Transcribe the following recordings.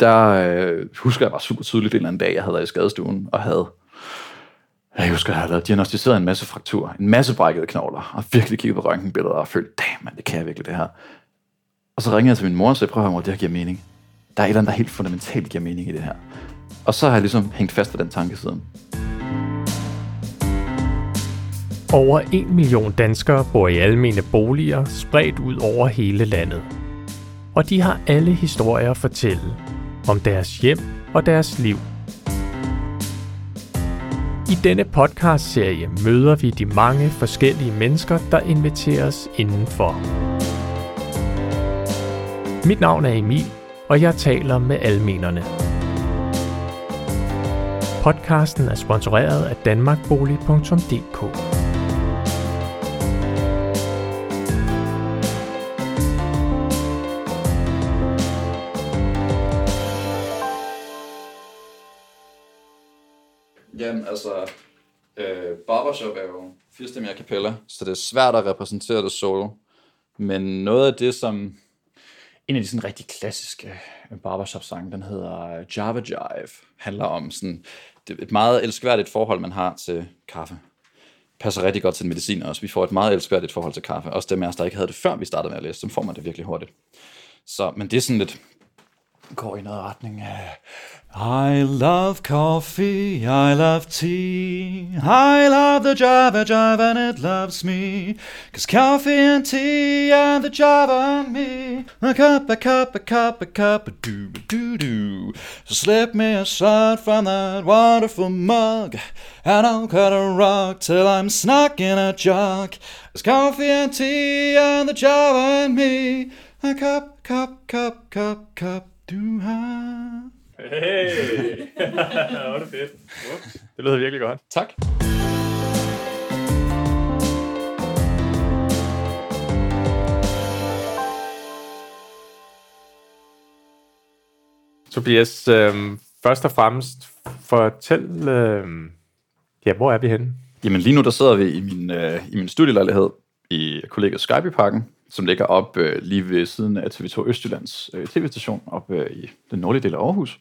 der øh, husker jeg bare super tydeligt en eller anden dag, jeg havde været i skadestuen, og havde jeg husker, jeg havde diagnostiseret en masse frakturer, en masse brækkede knogler, og virkelig kigget på røntgenbilleder og følte, damn det kan jeg virkelig det her. Og så ringede jeg til min mor og sagde, prøv at høre, det her giver mening. Der er et eller andet, der helt fundamentalt giver mening i det her. Og så har jeg ligesom hængt fast ved den tanke siden. Over 1 million danskere bor i almene boliger spredt ud over hele landet. Og de har alle historier at fortælle om deres hjem og deres liv. I denne podcast-serie møder vi de mange forskellige mennesker, der inviteres indenfor. Mit navn er Emil, og jeg taler med almenerne. Podcasten er sponsoreret af danmarkbolig.dk. øh, er jo firestemmig a cappella, så det er svært at repræsentere det solo. Men noget af det, som en af de sådan rigtig klassiske øh, barbershop-sange, den hedder Java Jive, handler om sådan, et meget elskværdigt forhold, man har til kaffe. Passer rigtig godt til medicin også. Vi får et meget elskværdigt forhold til kaffe. Også dem af os, der ikke havde det før vi startede med at læse, så får man det virkelig hurtigt. Så, men det er sådan lidt, går i noget retning af I love coffee, I love tea, I love the Java Java and it loves me. Cause coffee and tea and the Java and me, a cup, a cup, a cup, a cup, a doo a doo doo. So slip me a shot from that wonderful mug, and I'll cut a rock till I'm snuck in a jug. Cause coffee and tea and the Java and me, a cup, cup, cup, cup, cup, du har. Hey! det var det fedt. Det lyder virkelig godt. Tak. Tobias, øh, først og fremmest fortæl, øh, ja, hvor er vi henne? Jamen lige nu der sidder vi i min, øh, i min studielejlighed i kollegiet Skype-parken, som ligger op øh, lige ved siden af TV2 Østjyllands øh, tv-station, op øh, i den nordlige del af Aarhus.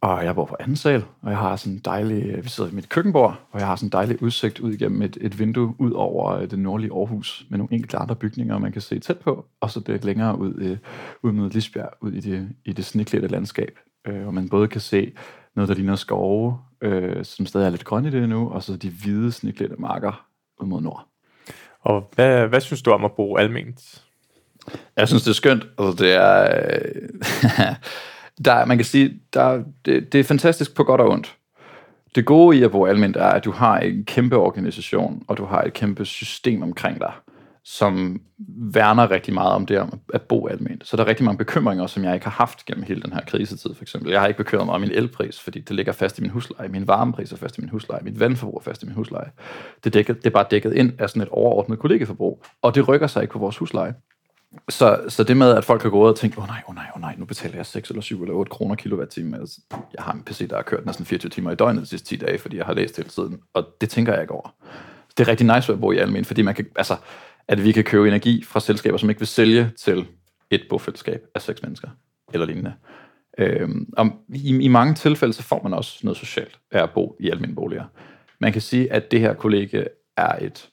Og jeg bor på anden sal, og jeg har sådan en dejlig, øh, vi sidder i mit køkkenbord, og jeg har sådan en dejlig udsigt ud igennem et, et vindue ud over øh, det nordlige Aarhus, med nogle enkelte andre bygninger, man kan se tæt på, og så lidt længere ud, øh, ud mod Lisbjerg, ud i det, i det sneklædte landskab, øh, hvor man både kan se noget, der ligner skove, øh, som stadig er lidt grønne i det nu, og så de hvide sneklædte marker ud mod nord. Og hvad, hvad synes du om at bo alment? Jeg synes, det er skønt. Altså, det er... Øh, der, man kan sige, der, det, det er fantastisk på godt og ondt. Det gode i at bo almindeligt er, at du har en kæmpe organisation, og du har et kæmpe system omkring dig, som værner rigtig meget om det at bo almindeligt. Så der er rigtig mange bekymringer, som jeg ikke har haft gennem hele den her krisetid, for eksempel. Jeg har ikke bekymret mig om min elpris, fordi det ligger fast i min husleje. Min varmepris er fast i min husleje. Mit vandforbrug er fast i min husleje. Det dækket, det er bare dækket ind af sådan et overordnet kollegeforbrug, og det rykker sig ikke på vores husleje. Så, så det med, at folk har gået og tænkt, åh oh, nej, åh oh, nej, åh oh, nej, nu betaler jeg 6 eller 7 eller 8 kroner kilowatt-time. Altså, jeg har en PC, der har kørt næsten 24 timer i døgnet de sidste 10 dage, fordi jeg har læst hele tiden, og det tænker jeg ikke over. Det er rigtig nice at bo i almen, fordi man kan, altså, at vi kan købe energi fra selskaber, som ikke vil sælge til et bofællesskab af seks mennesker, eller lignende. Øhm, og i, i mange tilfælde, så får man også noget socialt af at bo i almindelige boliger. Man kan sige, at det her kollegie er et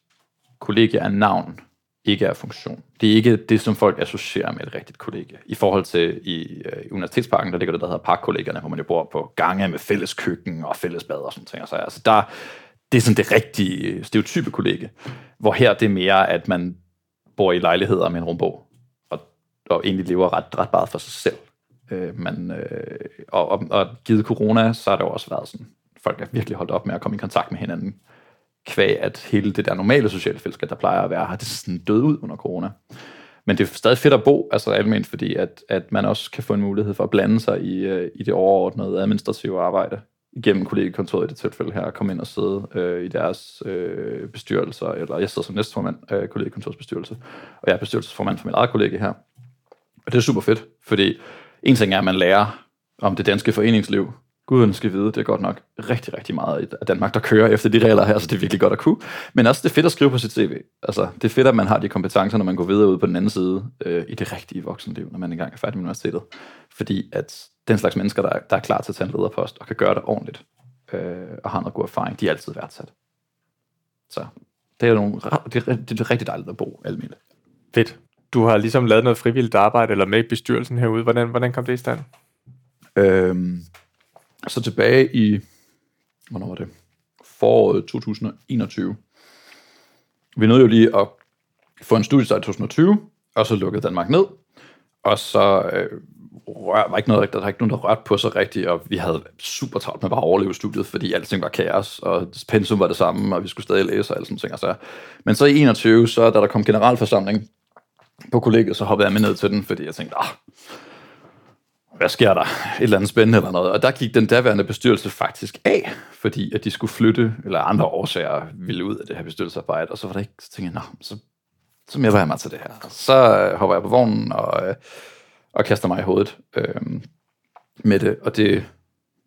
kollegie af navn, ikke af funktion. Det er ikke det, som folk associerer med et rigtigt kollegie. I forhold til i, øh, i Universitetsparken, der ligger det, der hedder parkkollegierne, hvor man jo bor på gange med fælles køkken og fælles bad og sådan ting. Så altså, der, det er sådan det rigtige øh, stereotype kollega. Hvor her det er mere, at man bor i lejligheder med en rumbog, og, og egentlig lever ret, ret meget for sig selv. Øh, man, øh, og, og, og givet corona, så har det jo også været sådan, folk er virkelig holdt op med at komme i kontakt med hinanden kvæg, at hele det der normale sociale fællesskab, der plejer at være, har det sådan død ud under corona. Men det er stadig fedt at bo, altså almindeligt, fordi at, at man også kan få en mulighed for at blande sig i, øh, i det overordnede administrative arbejde igennem kollegekontoret i det tilfælde her, komme ind og sidde øh, i deres øh, bestyrelser, eller jeg sidder som næstformand øh, af kollegekontorets bestyrelse, og jeg er bestyrelsesformand for mit eget kollega her. Og det er super fedt, fordi en ting er, at man lærer om det danske foreningsliv, Guderne skal vide, det er godt nok rigtig, rigtig meget af Danmark, der kører efter de regler her, så det er virkelig godt at kunne. Men også det er fedt at skrive på sit CV. Altså, det er fedt, at man har de kompetencer, når man går videre ud på den anden side øh, i det rigtige voksenliv, når man engang er færdig med universitetet. Fordi at den slags mennesker, der er, der er klar til at tage en lederpost og kan gøre det ordentligt, øh, og har noget god erfaring, de er altid værdsat. Så det er, nogle, det er, det er rigtig dejligt at bo almindeligt. Fedt. Du har ligesom lavet noget frivilligt arbejde, eller med i bestyrelsen herude. Hvordan, hvordan kom det i stand? Øhm, så tilbage i, hvornår var det? Foråret 2021. Vi nåede jo lige at få en studiestart i 2020, og så lukkede Danmark ned. Og så øh, rør, var ikke noget, der var ikke nogen, der rørte på sig rigtigt, og vi havde super travlt med bare at overleve studiet, fordi alting var kaos, og pensum var det samme, og vi skulle stadig læse og alle sådan ting. Altså. Men så i 21, så da der kom generalforsamling på kollegiet, så hoppede jeg med ned til den, fordi jeg tænkte, ah, hvad sker der? Et eller andet spændende eller noget. Og der gik den daværende bestyrelse faktisk af, fordi at de skulle flytte, eller andre årsager ville ud af det her bestyrelsesarbejde. Og så var der ikke, så tænkte jeg, så, så mere jeg mig til det her. Så øh, hopper jeg på vognen og, øh, og kaster mig i hovedet øh, med det. Og det,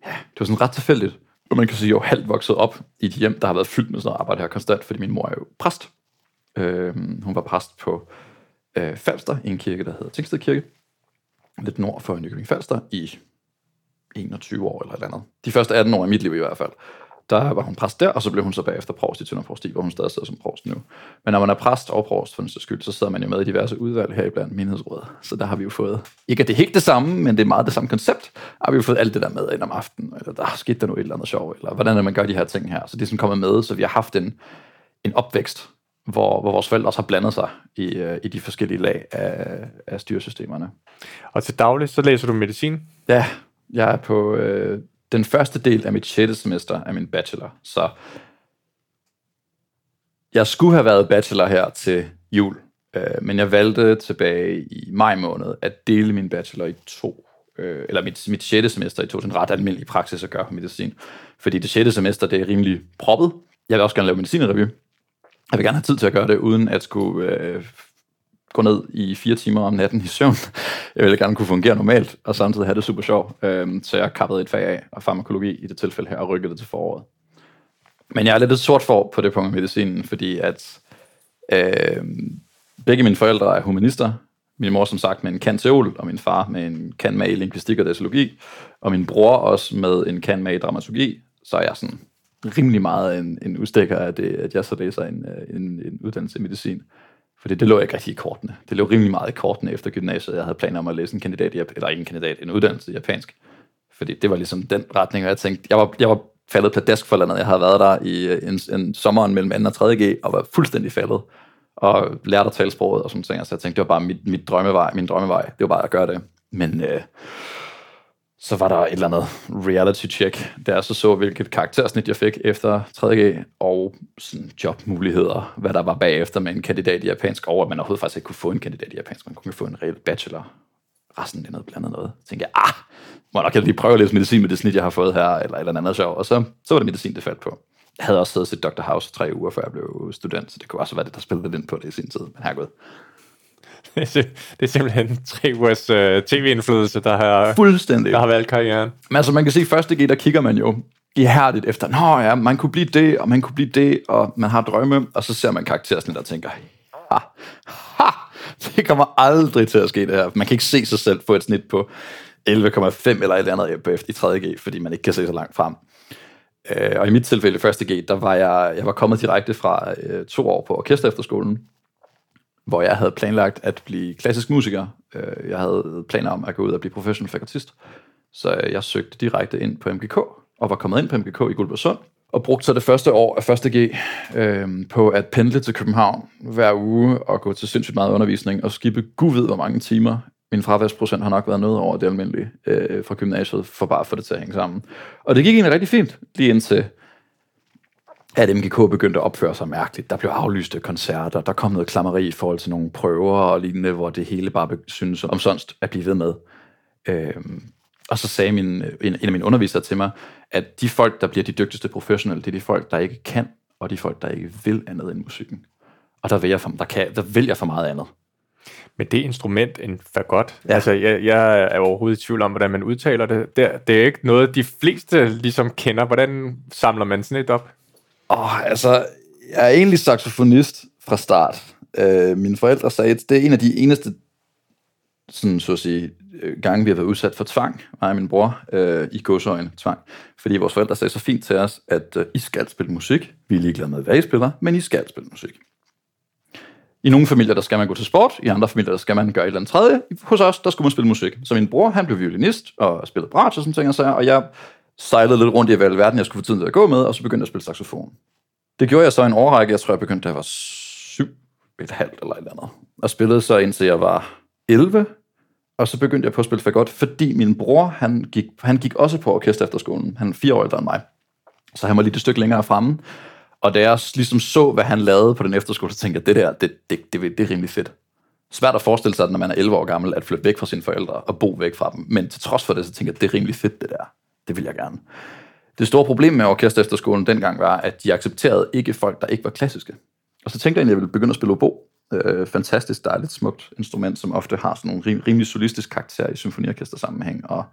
ja, det var sådan ret tilfældigt. Og man kan sige, at jeg er halvt vokset op i et hjem, der har været fyldt med sådan noget arbejde her konstant, fordi min mor er jo præst. Øh, hun var præst på øh, Falster i en kirke, der hedder Tingsted Kirke lidt nord for Nykøbing Falster i 21 år eller et eller andet. De første 18 år i mit liv i hvert fald. Der var hun præst der, og så blev hun så bagefter provst i Tønder hvor hun stadig sidder som provst nu. Men når man er præst og provst for den skyld, så sidder man jo med i diverse udvalg her iblandt menighedsrådet. Så der har vi jo fået, ikke at det er helt det samme, men det er meget det samme koncept, har vi jo fået alt det der med ind om aftenen, eller der skete der nu et eller andet sjov, eller hvordan er man gør de her ting her. Så det er sådan kommet med, så vi har haft en, en opvækst, hvor, hvor vores forældre også har blandet sig i, øh, i de forskellige lag af, af styresystemerne. Og til daglig, så læser du medicin? Ja, jeg er på øh, den første del af mit 6. semester af min bachelor, så jeg skulle have været bachelor her til jul, øh, men jeg valgte tilbage i maj måned at dele min bachelor i to, øh, eller mit, mit 6. semester i to, sådan ret almindelig praksis at gøre på medicin, fordi det 6. semester, det er rimelig proppet. Jeg vil også gerne lave medicinrevy, jeg vil gerne have tid til at gøre det, uden at skulle øh, gå ned i fire timer om natten i søvn. Jeg ville gerne kunne fungere normalt, og samtidig have det super sjovt. Øh, så jeg kappede et fag af, og farmakologi i det tilfælde her, og rykkede det til foråret. Men jeg er lidt et sort for på det punkt med medicinen, fordi at øh, begge mine forældre er humanister. Min mor som sagt med en kan teol, og min far med en kan med i lingvistik og datalogi, og min bror også med en kan med i dramaturgi. Så er jeg sådan rimelig meget en, en udstikker af det, at jeg så læser en, øh, en, en uddannelse i medicin. Fordi det lå ikke rigtig i kortene. Det lå rimelig meget i kortene efter gymnasiet. Jeg havde planer om at læse en kandidat i, eller ikke en kandidat, en uddannelse i japansk. Fordi det var ligesom den retning, og jeg tænkte, jeg var, jeg var faldet pladask for landet. Jeg havde været der i øh, en, en sommeren mellem 2. og 3. G, og var fuldstændig faldet og lærte at tale sproget og sådan ting. Så jeg tænkte, det var bare mit, mit drømmevej, min drømmevej. Det var bare at gøre det. Men øh, så var der et eller andet reality check, der så så, hvilket karaktersnit jeg fik efter 3G, og sådan jobmuligheder, hvad der var bagefter med en kandidat i japansk, og at man overhovedet faktisk ikke kunne få en kandidat i japansk, man kunne få en reel bachelor. Resten det er noget blandet noget. Så tænkte jeg, ah, må nok lige prøve at læse medicin med det snit, jeg har fået her, eller eller andet sjov. Og så, så var det medicin, det faldt på. Jeg havde også siddet til Dr. House tre uger, før jeg blev student, så det kunne også være det, der spillede lidt ind på det i sin tid. Men herregud. det er simpelthen tre ugers uh, tv-indflydelse, der har, Fuldstændig. der har valgt karrieren. Men altså, man kan se, at første G, der kigger man jo ihærdigt efter, nå ja, man kunne blive det, og man kunne blive det, og man har drømme, og så ser man karaktersnit og tænker, ha, ha, det kommer aldrig til at ske det her. Man kan ikke se sig selv få et snit på 11,5 eller et eller andet på i 3. G, fordi man ikke kan se så langt frem. Øh, og i mit tilfælde, første G, der var jeg, jeg var kommet direkte fra øh, to år på orkester efterskolen, hvor jeg havde planlagt at blive klassisk musiker. Øh, jeg havde planer om at gå ud og blive professionel fakultist. Så øh, jeg søgte direkte ind på MGK, og var kommet ind på MGK i Guldborgsund, og brugte så det første år af 1. G øh, på at pendle til København hver uge og gå til sindssygt meget undervisning og skippe gud ved hvor mange timer. Min fraværsprocent har nok været noget over det almindelige øh, fra gymnasiet, for bare at få det til at hænge sammen. Og det gik egentlig rigtig fint, lige indtil at MGK begyndte at opføre sig mærkeligt. Der blev aflyste koncerter, der kom noget klammeri i forhold til nogle prøver og lignende, hvor det hele bare synes om sådan at blive ved med. Øhm, og så sagde min, en, en af mine undervisere til mig, at de folk, der bliver de dygtigste professionelle, det er de folk, der ikke kan, og de folk, der ikke vil andet end musikken. Og der vil jeg for, der kan, der vil jeg for meget andet. Men det instrument, en fagot, ja. altså jeg, jeg er overhovedet i tvivl om, hvordan man udtaler det. Det, det er ikke noget, de fleste ligesom kender. Hvordan samler man sådan et op? Åh, oh, altså, jeg er egentlig saxofonist fra start. Øh, mine forældre sagde, at det er en af de eneste sådan, så at sige, øh, gange, vi har været udsat for tvang, mig og min bror, øh, i godsøjne tvang. Fordi vores forældre sagde så fint til os, at øh, I skal spille musik. Vi er ligeglade med, hvad I spiller, men I skal spille musik. I nogle familier, der skal man gå til sport, i andre familier, der skal man gøre et eller andet tredje. Hos os, der skulle man spille musik. Så min bror, han blev violinist og spillede bratsch og sådan ting, og, så, og jeg sejlede lidt rundt i hvad verden, jeg skulle få tiden til at gå med, og så begyndte jeg at spille saxofon. Det gjorde jeg så en årrække, jeg tror, jeg begyndte, da jeg var syv, et halvt eller et eller andet. Og spillede så indtil jeg var 11, og så begyndte jeg på at spille fagot, fordi min bror, han gik, han gik også på orkester efter skolen. Han er fire år ældre end mig. Så han var lige et stykke længere fremme. Og da jeg ligesom så, hvad han lavede på den efterskole, så tænkte jeg, det der, det, det, det, det er rimelig fedt. Svært at forestille sig, at når man er 11 år gammel, at flytte væk fra sine forældre og bo væk fra dem. Men til trods for det, så tænker jeg, det er rimelig fedt, det der. Det vil jeg gerne. Det store problem med orkester efterskolen dengang var, at de accepterede ikke folk, der ikke var klassiske. Og så tænkte jeg, at jeg ville begynde at spille obo. Øh, fantastisk dejligt, smukt instrument, som ofte har sådan nogle rim, rimelig solistisk karakter i symfoniorkester sammenhæng, og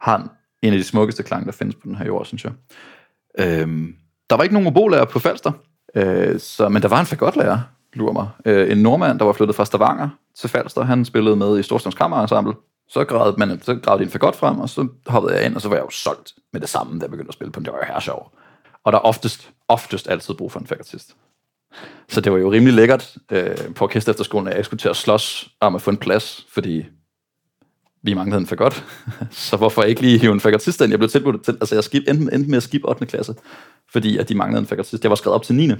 har en af de smukkeste klang, der findes på den her jord, synes jeg. Øh, der var ikke nogen obolærer på Falster, øh, så, men der var en fagotlærer, lurer mig. Øh, en nordmand, der var flyttet fra Stavanger til Falster, han spillede med i Storstrøms Kammerensemble. Så gravede, man, så gravede de en godt frem, og så hoppede jeg ind, og så var jeg jo solgt med det samme, da jeg begyndte at spille på en her show. Og der er oftest, oftest altid brug for en fagotist. Så det var jo rimelig lækkert øh, på orkester efterskolen, at jeg skulle til at slås om at få en plads, fordi vi manglede en fagot. så hvorfor ikke lige hive en fagotist ind? Jeg blev tilbudt til, altså jeg skib, endte, endte med at skifte 8. klasse, fordi at de manglede en fagotist. Jeg var skrevet op til 9.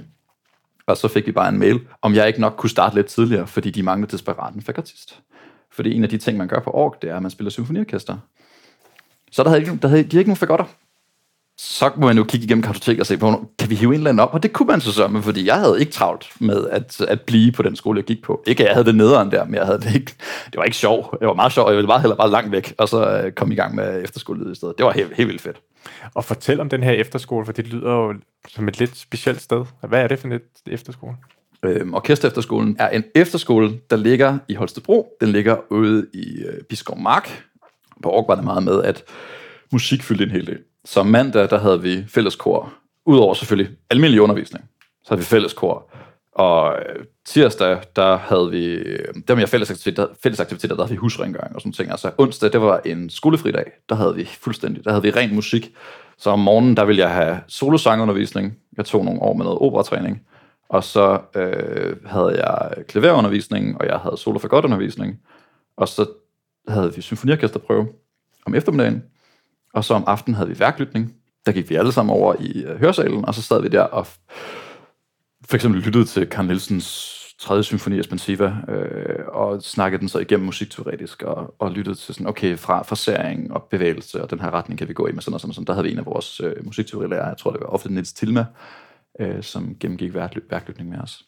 Og så fik vi bare en mail, om jeg ikke nok kunne starte lidt tidligere, fordi de manglede desperat en fagotist. Fordi en af de ting, man gør på ork, det er, at man spiller symfoniorkester. Så der havde, ikke, der havde de havde ikke nogen fagotter så må man jo kigge igennem kartoteket og se på, kan vi hive en eller anden op? Og det kunne man så så, men fordi jeg havde ikke travlt med at, at blive på den skole, jeg gik på. Ikke at jeg havde det nederen der, men jeg havde det ikke. Det var ikke sjov. Det var meget sjovt, jeg ville bare heller bare langt væk, og så kom komme i gang med efterskole i stedet. Det var helt, helt vildt fedt. Og fortæl om den her efterskole, for det lyder jo som et lidt specielt sted. Hvad er det for et efterskole? Øhm, Orkesterefterskolen er en efterskole, der ligger i Holstebro. Den ligger ude i øh, Biskov Mark. På Aarhus var det meget med, at musik fyldte en hel del. Så mandag, der havde vi fælleskor. Udover selvfølgelig almindelig undervisning, så havde vi fælleskor. Og øh, tirsdag, der havde vi, øh, der med fælles aktiviteter, fælles aktiviteter, der havde vi husrengøring og sådan ting. Altså onsdag, det var en skolefri dag. Der havde vi fuldstændig, der havde vi ren musik. Så om morgenen, der ville jeg have solosangundervisning. Jeg tog nogle år med noget operatræning. Og så øh, havde jeg klaverundervisning, og jeg havde solo for godt undervisning. Og så havde vi symfoniorkesterprøve om eftermiddagen. Og så om aftenen havde vi værklytning. Der gik vi alle sammen over i øh, hørsalen, og så sad vi der og for eksempel lyttede til Carl Nielsens tredje symfoni af øh, og snakkede den så igennem musikteoretisk, og, og lyttede til sådan, okay, fra forsering og bevægelse, og den her retning kan vi gå i med sådan og sådan, sådan. Der havde vi en af vores øh, musikteorilærer, jeg tror det var ofte Nils Tilma, øh, som gennemgik værk, værklytning med os.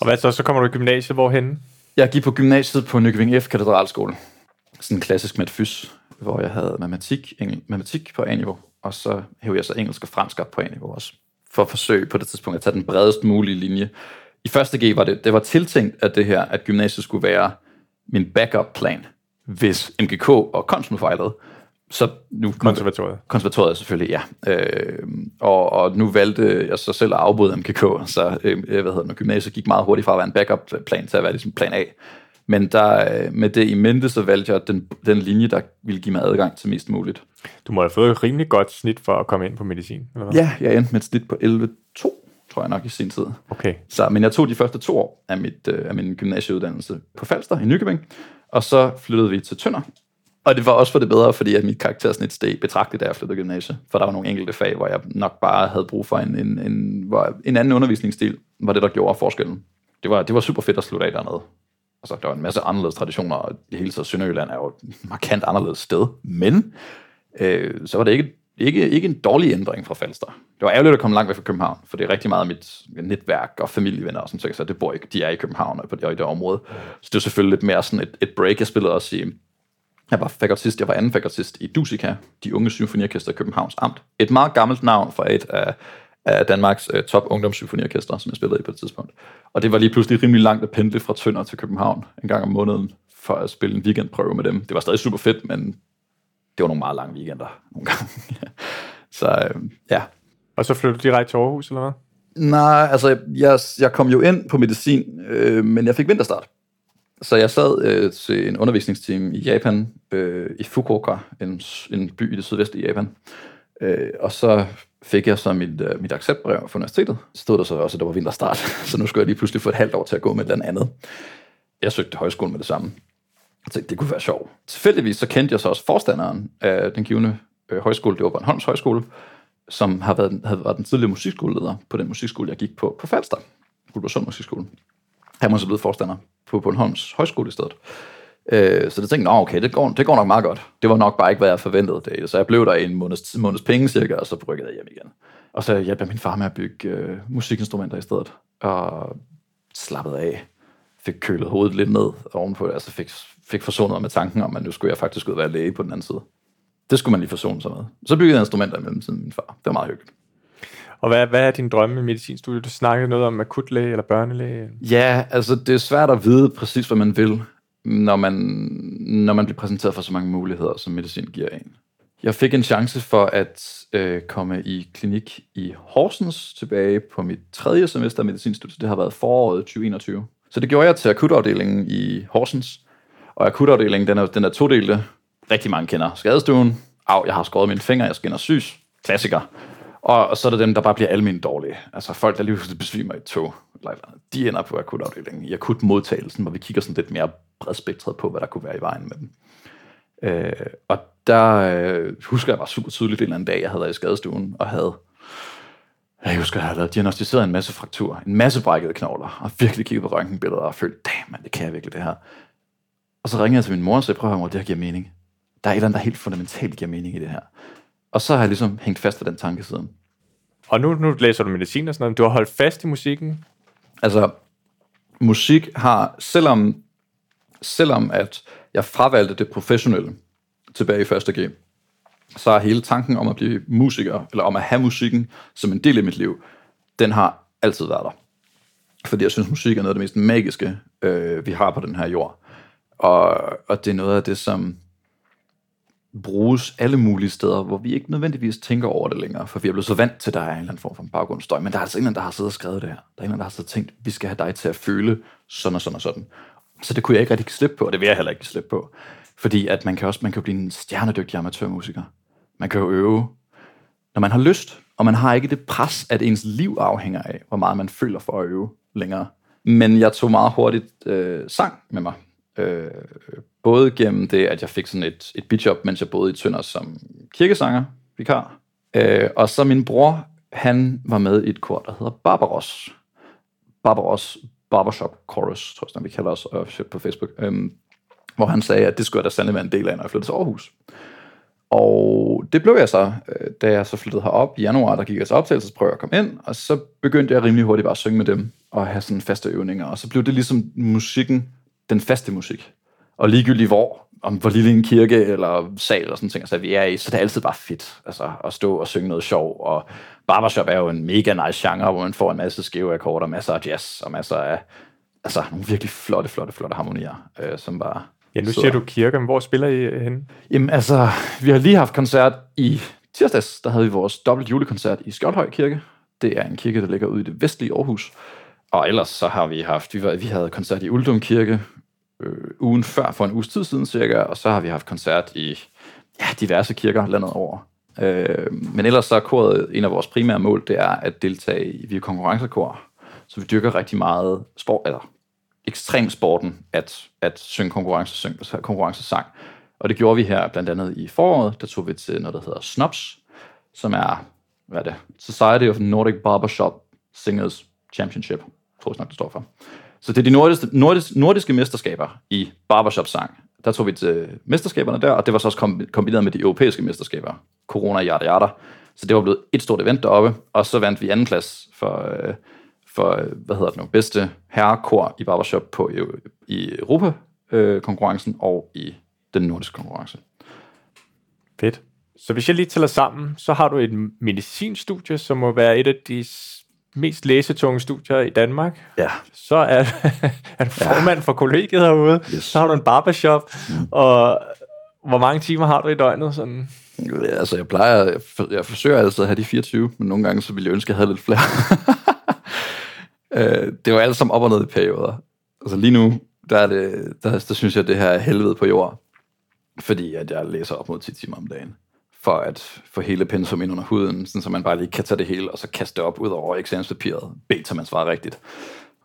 Og hvad så? Så kommer du i gymnasiet, hvorhen? Jeg gik på gymnasiet på Nykøbing F. Katedralskole. Sådan en klassisk matfys hvor jeg havde matematik, engel, matematik på A-niveau, og så hævde jeg så engelsk og fransk op på A-niveau også, for at forsøge på det tidspunkt at tage den bredest mulige linje. I første G var det, det var tiltænkt, at det her, at gymnasiet skulle være min backup plan, hvis MGK og Konsum fejlede. Så nu, konservatoriet. Konservatoriet selvfølgelig, ja. Øh, og, og nu valgte jeg så selv at afbryde MGK, så øh, hvad hedder det, gymnasiet gik meget hurtigt fra at være en backup plan til at være ligesom plan A. Men der, øh, med det i mente, så valgte jeg den, den linje, der ville give mig adgang til mest muligt. Du må have fået et rimelig godt snit for at komme ind på medicin, eller hvad? Ja, jeg endte med et snit på 11,2, tror jeg nok i sin tid. Okay. Så, men jeg tog de første to år af, mit, øh, af min gymnasieuddannelse på Falster i Nykøbing, og så flyttede vi til Tønder. Og det var også for det bedre, fordi at mit karaktersnit steg betragteligt, da jeg flyttede gymnasiet. For der var nogle enkelte fag, hvor jeg nok bare havde brug for en, en, en, hvor en anden undervisningsstil, var det, der gjorde forskellen. Det var, det var super fedt at slutte af dernede altså, der var en masse anderledes traditioner, og det hele taget Sønderjylland er jo et markant anderledes sted. Men øh, så var det ikke, ikke, ikke en dårlig ændring fra Falster. Det var ærgerligt at komme langt væk fra København, for det er rigtig meget af mit netværk og familievenner og sådan så det bor ikke, de er i København og på det, og i det område. Så det var selvfølgelig lidt mere sådan et, et break. Jeg spillede også i, jeg var fakultist, jeg var anden fakultist i Dusika, de unge symfoniorkester i Københavns Amt. Et meget gammelt navn for et af af Danmarks øh, top ungdomssymfoniorkester, som jeg spillede i på et tidspunkt. Og det var lige pludselig rimelig langt at pendle fra Tønder til København en gang om måneden, for at spille en weekendprøve med dem. Det var stadig super fedt, men det var nogle meget lange weekender nogle gange. så øh, ja. Og så flyttede du direkte til Aarhus, eller hvad? Nej, altså jeg, jeg kom jo ind på medicin, øh, men jeg fik vinterstart. Så jeg sad øh, til en undervisningsteam i Japan, øh, i Fukuoka, en, en by i det sydvestlige Japan. Øh, og så fik jeg så mit, øh, mit acceptbrev fra universitetet. Så stod der så også, at der var vinterstart, så nu skulle jeg lige pludselig få et halvt år til at gå med et eller andet. Jeg søgte højskolen med det samme. Jeg tænkte, det kunne være sjovt. Tilfældigvis så kendte jeg så også forstanderen af den givende øh, højskole, det var Bornholms Højskole, som har været, havde været den tidligere musikskoleleder på den musikskole, jeg gik på på Falster, Guldborgsund Musikskole. Han var så blevet forstander på Bornholms Højskole i stedet. Øh, så det tænkte jeg, okay, det går, det går nok meget godt. Det var nok bare ikke, hvad jeg forventede det. Så jeg blev der en måneds, måneds penge cirka, og så rykkede jeg hjem igen. Og så hjalp jeg min far med at bygge øh, musikinstrumenter i stedet. Og slappede af. Fik kølet hovedet lidt ned ovenpå det. Altså fik, fik forsonet mig med tanken om, at nu skulle jeg faktisk ud og være læge på den anden side. Det skulle man lige forsone sig med. Så byggede jeg instrumenter i mellemtiden min far. Det var meget hyggeligt. Og hvad, hvad er din drømme i medicinstudiet? Du snakkede noget om akutlæge eller børnelæge. Ja, altså det er svært at vide præcis, hvad man vil, når man, når man bliver præsenteret for så mange muligheder, som medicin giver en. Jeg fik en chance for at øh, komme i klinik i Horsens tilbage på mit tredje semester af medicinstudiet. Det har været foråret 2021. Så det gjorde jeg til akutafdelingen i Horsens. Og akutafdelingen, den er, den er todelte. Rigtig mange kender skadestuen. Au, jeg har skåret mine fingre, jeg skal ind sys. Klassiker. Og, og så er der dem, der bare bliver almindeligt dårlige. Altså folk, der lige pludselig besvimer i et tog. De ender på akutafdelingen, i akutmodtagelsen, hvor vi kigger sådan lidt mere bredspektret på, hvad der kunne være i vejen med dem. Øh, og der øh, husker jeg bare super tydeligt en eller anden dag, jeg havde været i skadestuen, og havde jeg husker, jeg havde diagnostiseret en masse fraktur, en masse brækkede knogler, og virkelig kigget på røntgenbilleder og følte, damn det kan jeg virkelig det her. Og så ringede jeg til min mor og sagde, prøv at høre, det her giver mening. Der er et eller andet, der helt fundamentalt giver mening i det her. Og så har jeg ligesom hængt fast ved den tanke siden. Og nu, nu læser du medicin og sådan noget. Du har holdt fast i musikken. Altså, musik har, selvom, selvom at jeg fravalgte det professionelle tilbage i første G, så er hele tanken om at blive musiker, eller om at have musikken som en del af mit liv, den har altid været der. Fordi jeg synes, musik er noget af det mest magiske, øh, vi har på den her jord. Og, og det er noget af det, som bruges alle mulige steder, hvor vi ikke nødvendigvis tænker over det længere, for vi er blevet så vant til, at der er en eller anden form for baggrundsstøj, men der er altså ingen, der har siddet og skrevet det her. Der er ingen, der har siddet og tænkt, vi skal have dig til at føle sådan og sådan og sådan. Så det kunne jeg ikke rigtig slippe på, og det vil jeg heller ikke slippe på. Fordi at man kan også man kan blive en stjernedygtig amatørmusiker. Man kan jo øve, når man har lyst, og man har ikke det pres, at ens liv afhænger af, hvor meget man føler for at øve længere. Men jeg tog meget hurtigt øh, sang med mig. Øh, både gennem det, at jeg fik sådan et, et bidjob, mens jeg boede i Tønder som kirkesanger, vikar. Øh, og så min bror, han var med i et kor, der hedder Barbaros. Barbaros Barbershop Chorus, tror jeg, vi kalder os øh, på Facebook. Øhm, hvor han sagde, at det skulle jeg da sandelig være en del af, når jeg flyttede til Aarhus. Og det blev jeg så, øh, da jeg så flyttede herop i januar, der gik jeg til optagelsesprøve og kom ind, og så begyndte jeg rimelig hurtigt bare at synge med dem, og have sådan faste øvninger, og så blev det ligesom musikken, den faste musik. Og ligegyldigt hvor, om hvor lille en kirke eller sal og sådan ting, altså vi er i, så det er altid bare fedt altså, at stå og synge noget sjov. Og barbershop er jo en mega nice genre, hvor man får en masse skæve akkorder, masser af jazz og masser af altså, nogle virkelig flotte, flotte, flotte harmonier, øh, som bare Ja, nu siger du kirke, men hvor spiller I hen? Jamen altså, vi har lige haft koncert i tirsdags, der havde vi vores dobbelt julekoncert i Skjoldhøj Kirke. Det er en kirke, der ligger ude i det vestlige Aarhus. Og ellers så har vi haft, vi, var, vi havde koncert i Uldum Kirke øh, ugen før, for en uges tid siden cirka, og så har vi haft koncert i ja, diverse kirker landet over. Øh, men ellers så er koret, en af vores primære mål, det er at deltage i, vi er konkurrencekor, så vi dyrker rigtig meget sport, eller ekstremsporten at, at synge konkurrence, konkurrencesang. Og det gjorde vi her blandt andet i foråret. Der tog vi til noget, der hedder SNOPS, som er, hvad er det? Society of Nordic Barbershop Singers Championship, tror jeg nok, det står for. Så det er de nordiske, nordiske, nordiske mesterskaber i barbershop-sang. Der tog vi til øh, mesterskaberne der, og det var så også kombineret med de europæiske mesterskaber. Corona, yada, yada. Så det var blevet et stort event deroppe, og så vandt vi anden plads for, øh, for, øh, hvad hedder det nu, bedste herrekor i barbershop på, øh, i Europa-konkurrencen og i den nordiske konkurrence. Fedt. Så hvis jeg lige tæller sammen, så har du et medicinstudie, som må være et af de mest læsetunge studier i Danmark. Ja. Så er, er du formand ja. for kollegiet herude. Yes. Så har du en barbershop. Mm. Og hvor mange timer har du i døgnet? Sådan? Ja, altså, jeg plejer, jeg, for, jeg forsøger altid at have de 24, men nogle gange så ville jeg ønske, at jeg havde lidt flere. øh, det var alt sammen op og ned i perioder. Altså lige nu, der, er det, der, der synes jeg, at det her er helvede på jord. Fordi at jeg læser op mod 10 timer om dagen for at få hele pensum ind under huden, sådan, så man bare lige kan tage det hele, og så kaste det op ud over eksamenspapiret, bed til man svarer rigtigt.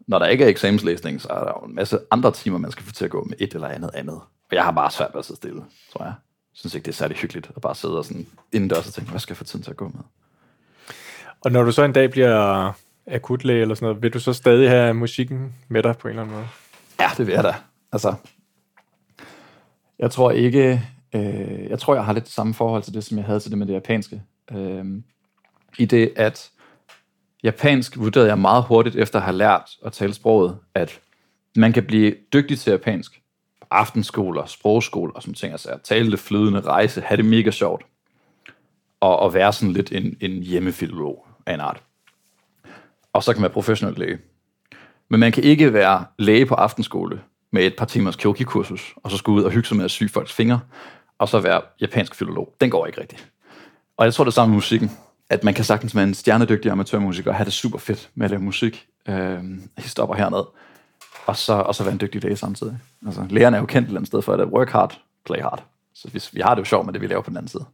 Når der ikke er eksamenslæsning, så er der jo en masse andre timer, man skal få til at gå med et eller andet andet. Og jeg har bare svært ved at sidde stille, tror jeg. Jeg synes ikke, det er særlig hyggeligt at bare sidde og sådan indendørs og tænke, hvad skal jeg få tiden til at gå med? Og når du så en dag bliver akutlæge eller sådan noget, vil du så stadig have musikken med dig på en eller anden måde? Ja, det vil jeg da. Altså, jeg tror ikke, Øh, jeg tror, jeg har lidt samme forhold til det, som jeg havde til det med det japanske. Øh, I det, at japansk vurderede jeg meget hurtigt, efter at have lært at tale sproget, at man kan blive dygtig til japansk på aftenskoler, sprogskoler og sådan ting. Altså at tale det flydende, rejse, have det mega sjovt. Og, og være sådan lidt en, en hjemmefilolog af en art. Og så kan man være professionel læge. Men man kan ikke være læge på aftenskole med et par timers kyoki-kursus, og så skulle ud og hygge sig med at sy folks fingre, og så være japansk filolog. Den går ikke rigtigt. Og jeg tror det samme med musikken, at man kan sagtens være en stjernedygtig amatørmusiker og have det super fedt med at lave musik, øh, stopper hernede, og så, og så være en dygtig læge samtidig. Altså, lærerne er jo kendt et eller andet sted for, at work hard, play hard. Så hvis, vi har det jo sjovt med det, vi laver på den anden side.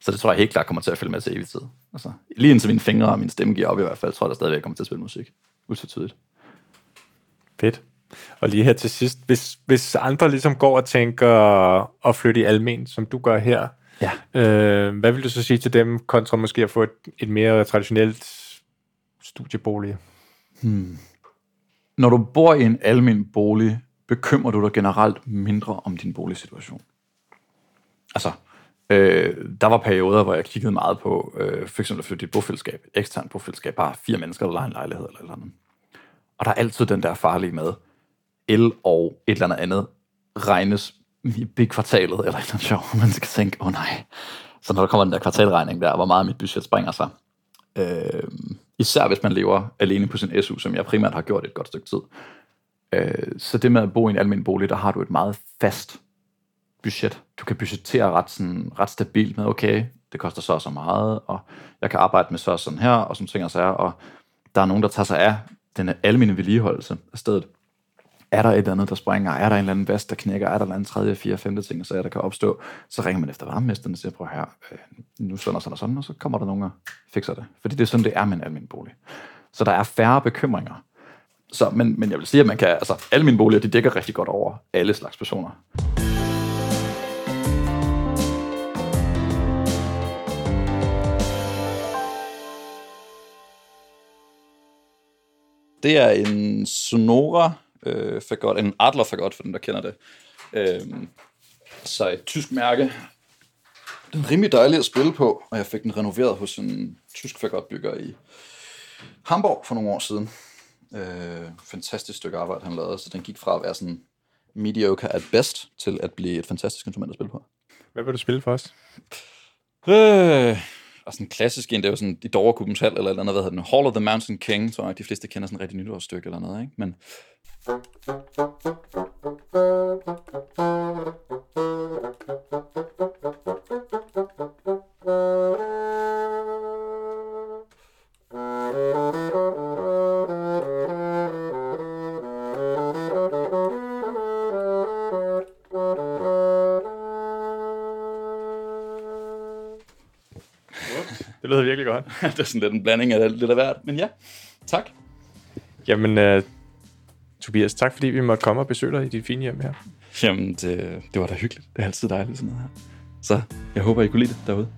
Så det tror jeg helt klart kommer til at følge med til evig tid. Altså, lige indtil mine fingre og min stemme giver op i hvert fald, tror jeg, der stadigvæk kommer til at spille musik. Utvetydigt. Fedt. Og lige her til sidst, hvis, hvis andre ligesom går og tænker at flytte i almen, som du gør her, ja. øh, hvad vil du så sige til dem, kontra måske at få et, et mere traditionelt studiebolig? Hmm. Når du bor i en almen bolig, bekymrer du dig generelt mindre om din boligsituation. Altså, øh, der var perioder, hvor jeg kiggede meget på, øh, for eksempel at flytte et bofællesskab, et eksternt bofællesskab, bare fire mennesker, der leger en lejlighed eller eller andet. Og der er altid den der farlige med, el og et eller andet andet regnes i kvartalet, eller et eller andet sjov, man skal tænke, åh oh, nej. Så når der kommer den der kvartalregning der, hvor meget mit budget springer sig. Øh, især hvis man lever alene på sin SU, som jeg primært har gjort et godt stykke tid. Øh, så det med at bo i en almindelig bolig, der har du et meget fast budget. Du kan budgettere ret, sådan, ret stabilt med, okay, det koster så og så meget, og jeg kan arbejde med så og sådan her, og sådan ting og sager, og der er nogen, der tager sig af den almindelige vedligeholdelse af stedet er der et eller andet, der springer, er der en eller anden vask, der knækker, er der en eller anden tredje, fjerde, femte ting, så er der kan opstå, så ringer man efter varmemesteren og siger, prøv her, øh, nu sådan og sådan og sådan, og så kommer der nogen og fikser det. Fordi det er sådan, det er med en almindelig bolig. Så der er færre bekymringer. Så, men, men jeg vil sige, at man kan, altså, alle mine boliger, de dækker rigtig godt over alle slags personer. Det er en Sonora øh, fagot, en Adler fagot, for den der kender det. Øh, så et tysk mærke. Den er rimelig dejlig at spille på, og jeg fik den renoveret hos en tysk fagotbygger i Hamburg for nogle år siden. Øh, fantastisk stykke arbejde, han lavede, så den gik fra at være sådan mediocre at best, til at blive et fantastisk instrument at spille på. Hvad vil du spille for os? Øh, og sådan en klassisk en, det er jo sådan i Doverkubens Hal, eller eller andet, hvad hedder den? Hall of the Mountain King, tror jeg, de fleste kender sådan et rigtig nytårsstykke eller noget, ikke? Men det lyder virkelig godt. det er sådan lidt en blanding af lidt af hvert, men ja, tak. Jamen, uh, Tobias, tak fordi vi måtte komme og besøge dig i dit fine hjem her. Jamen, det, det var da hyggeligt. Det er altid dejligt sådan noget her. Så jeg håber, I kunne lide det derude.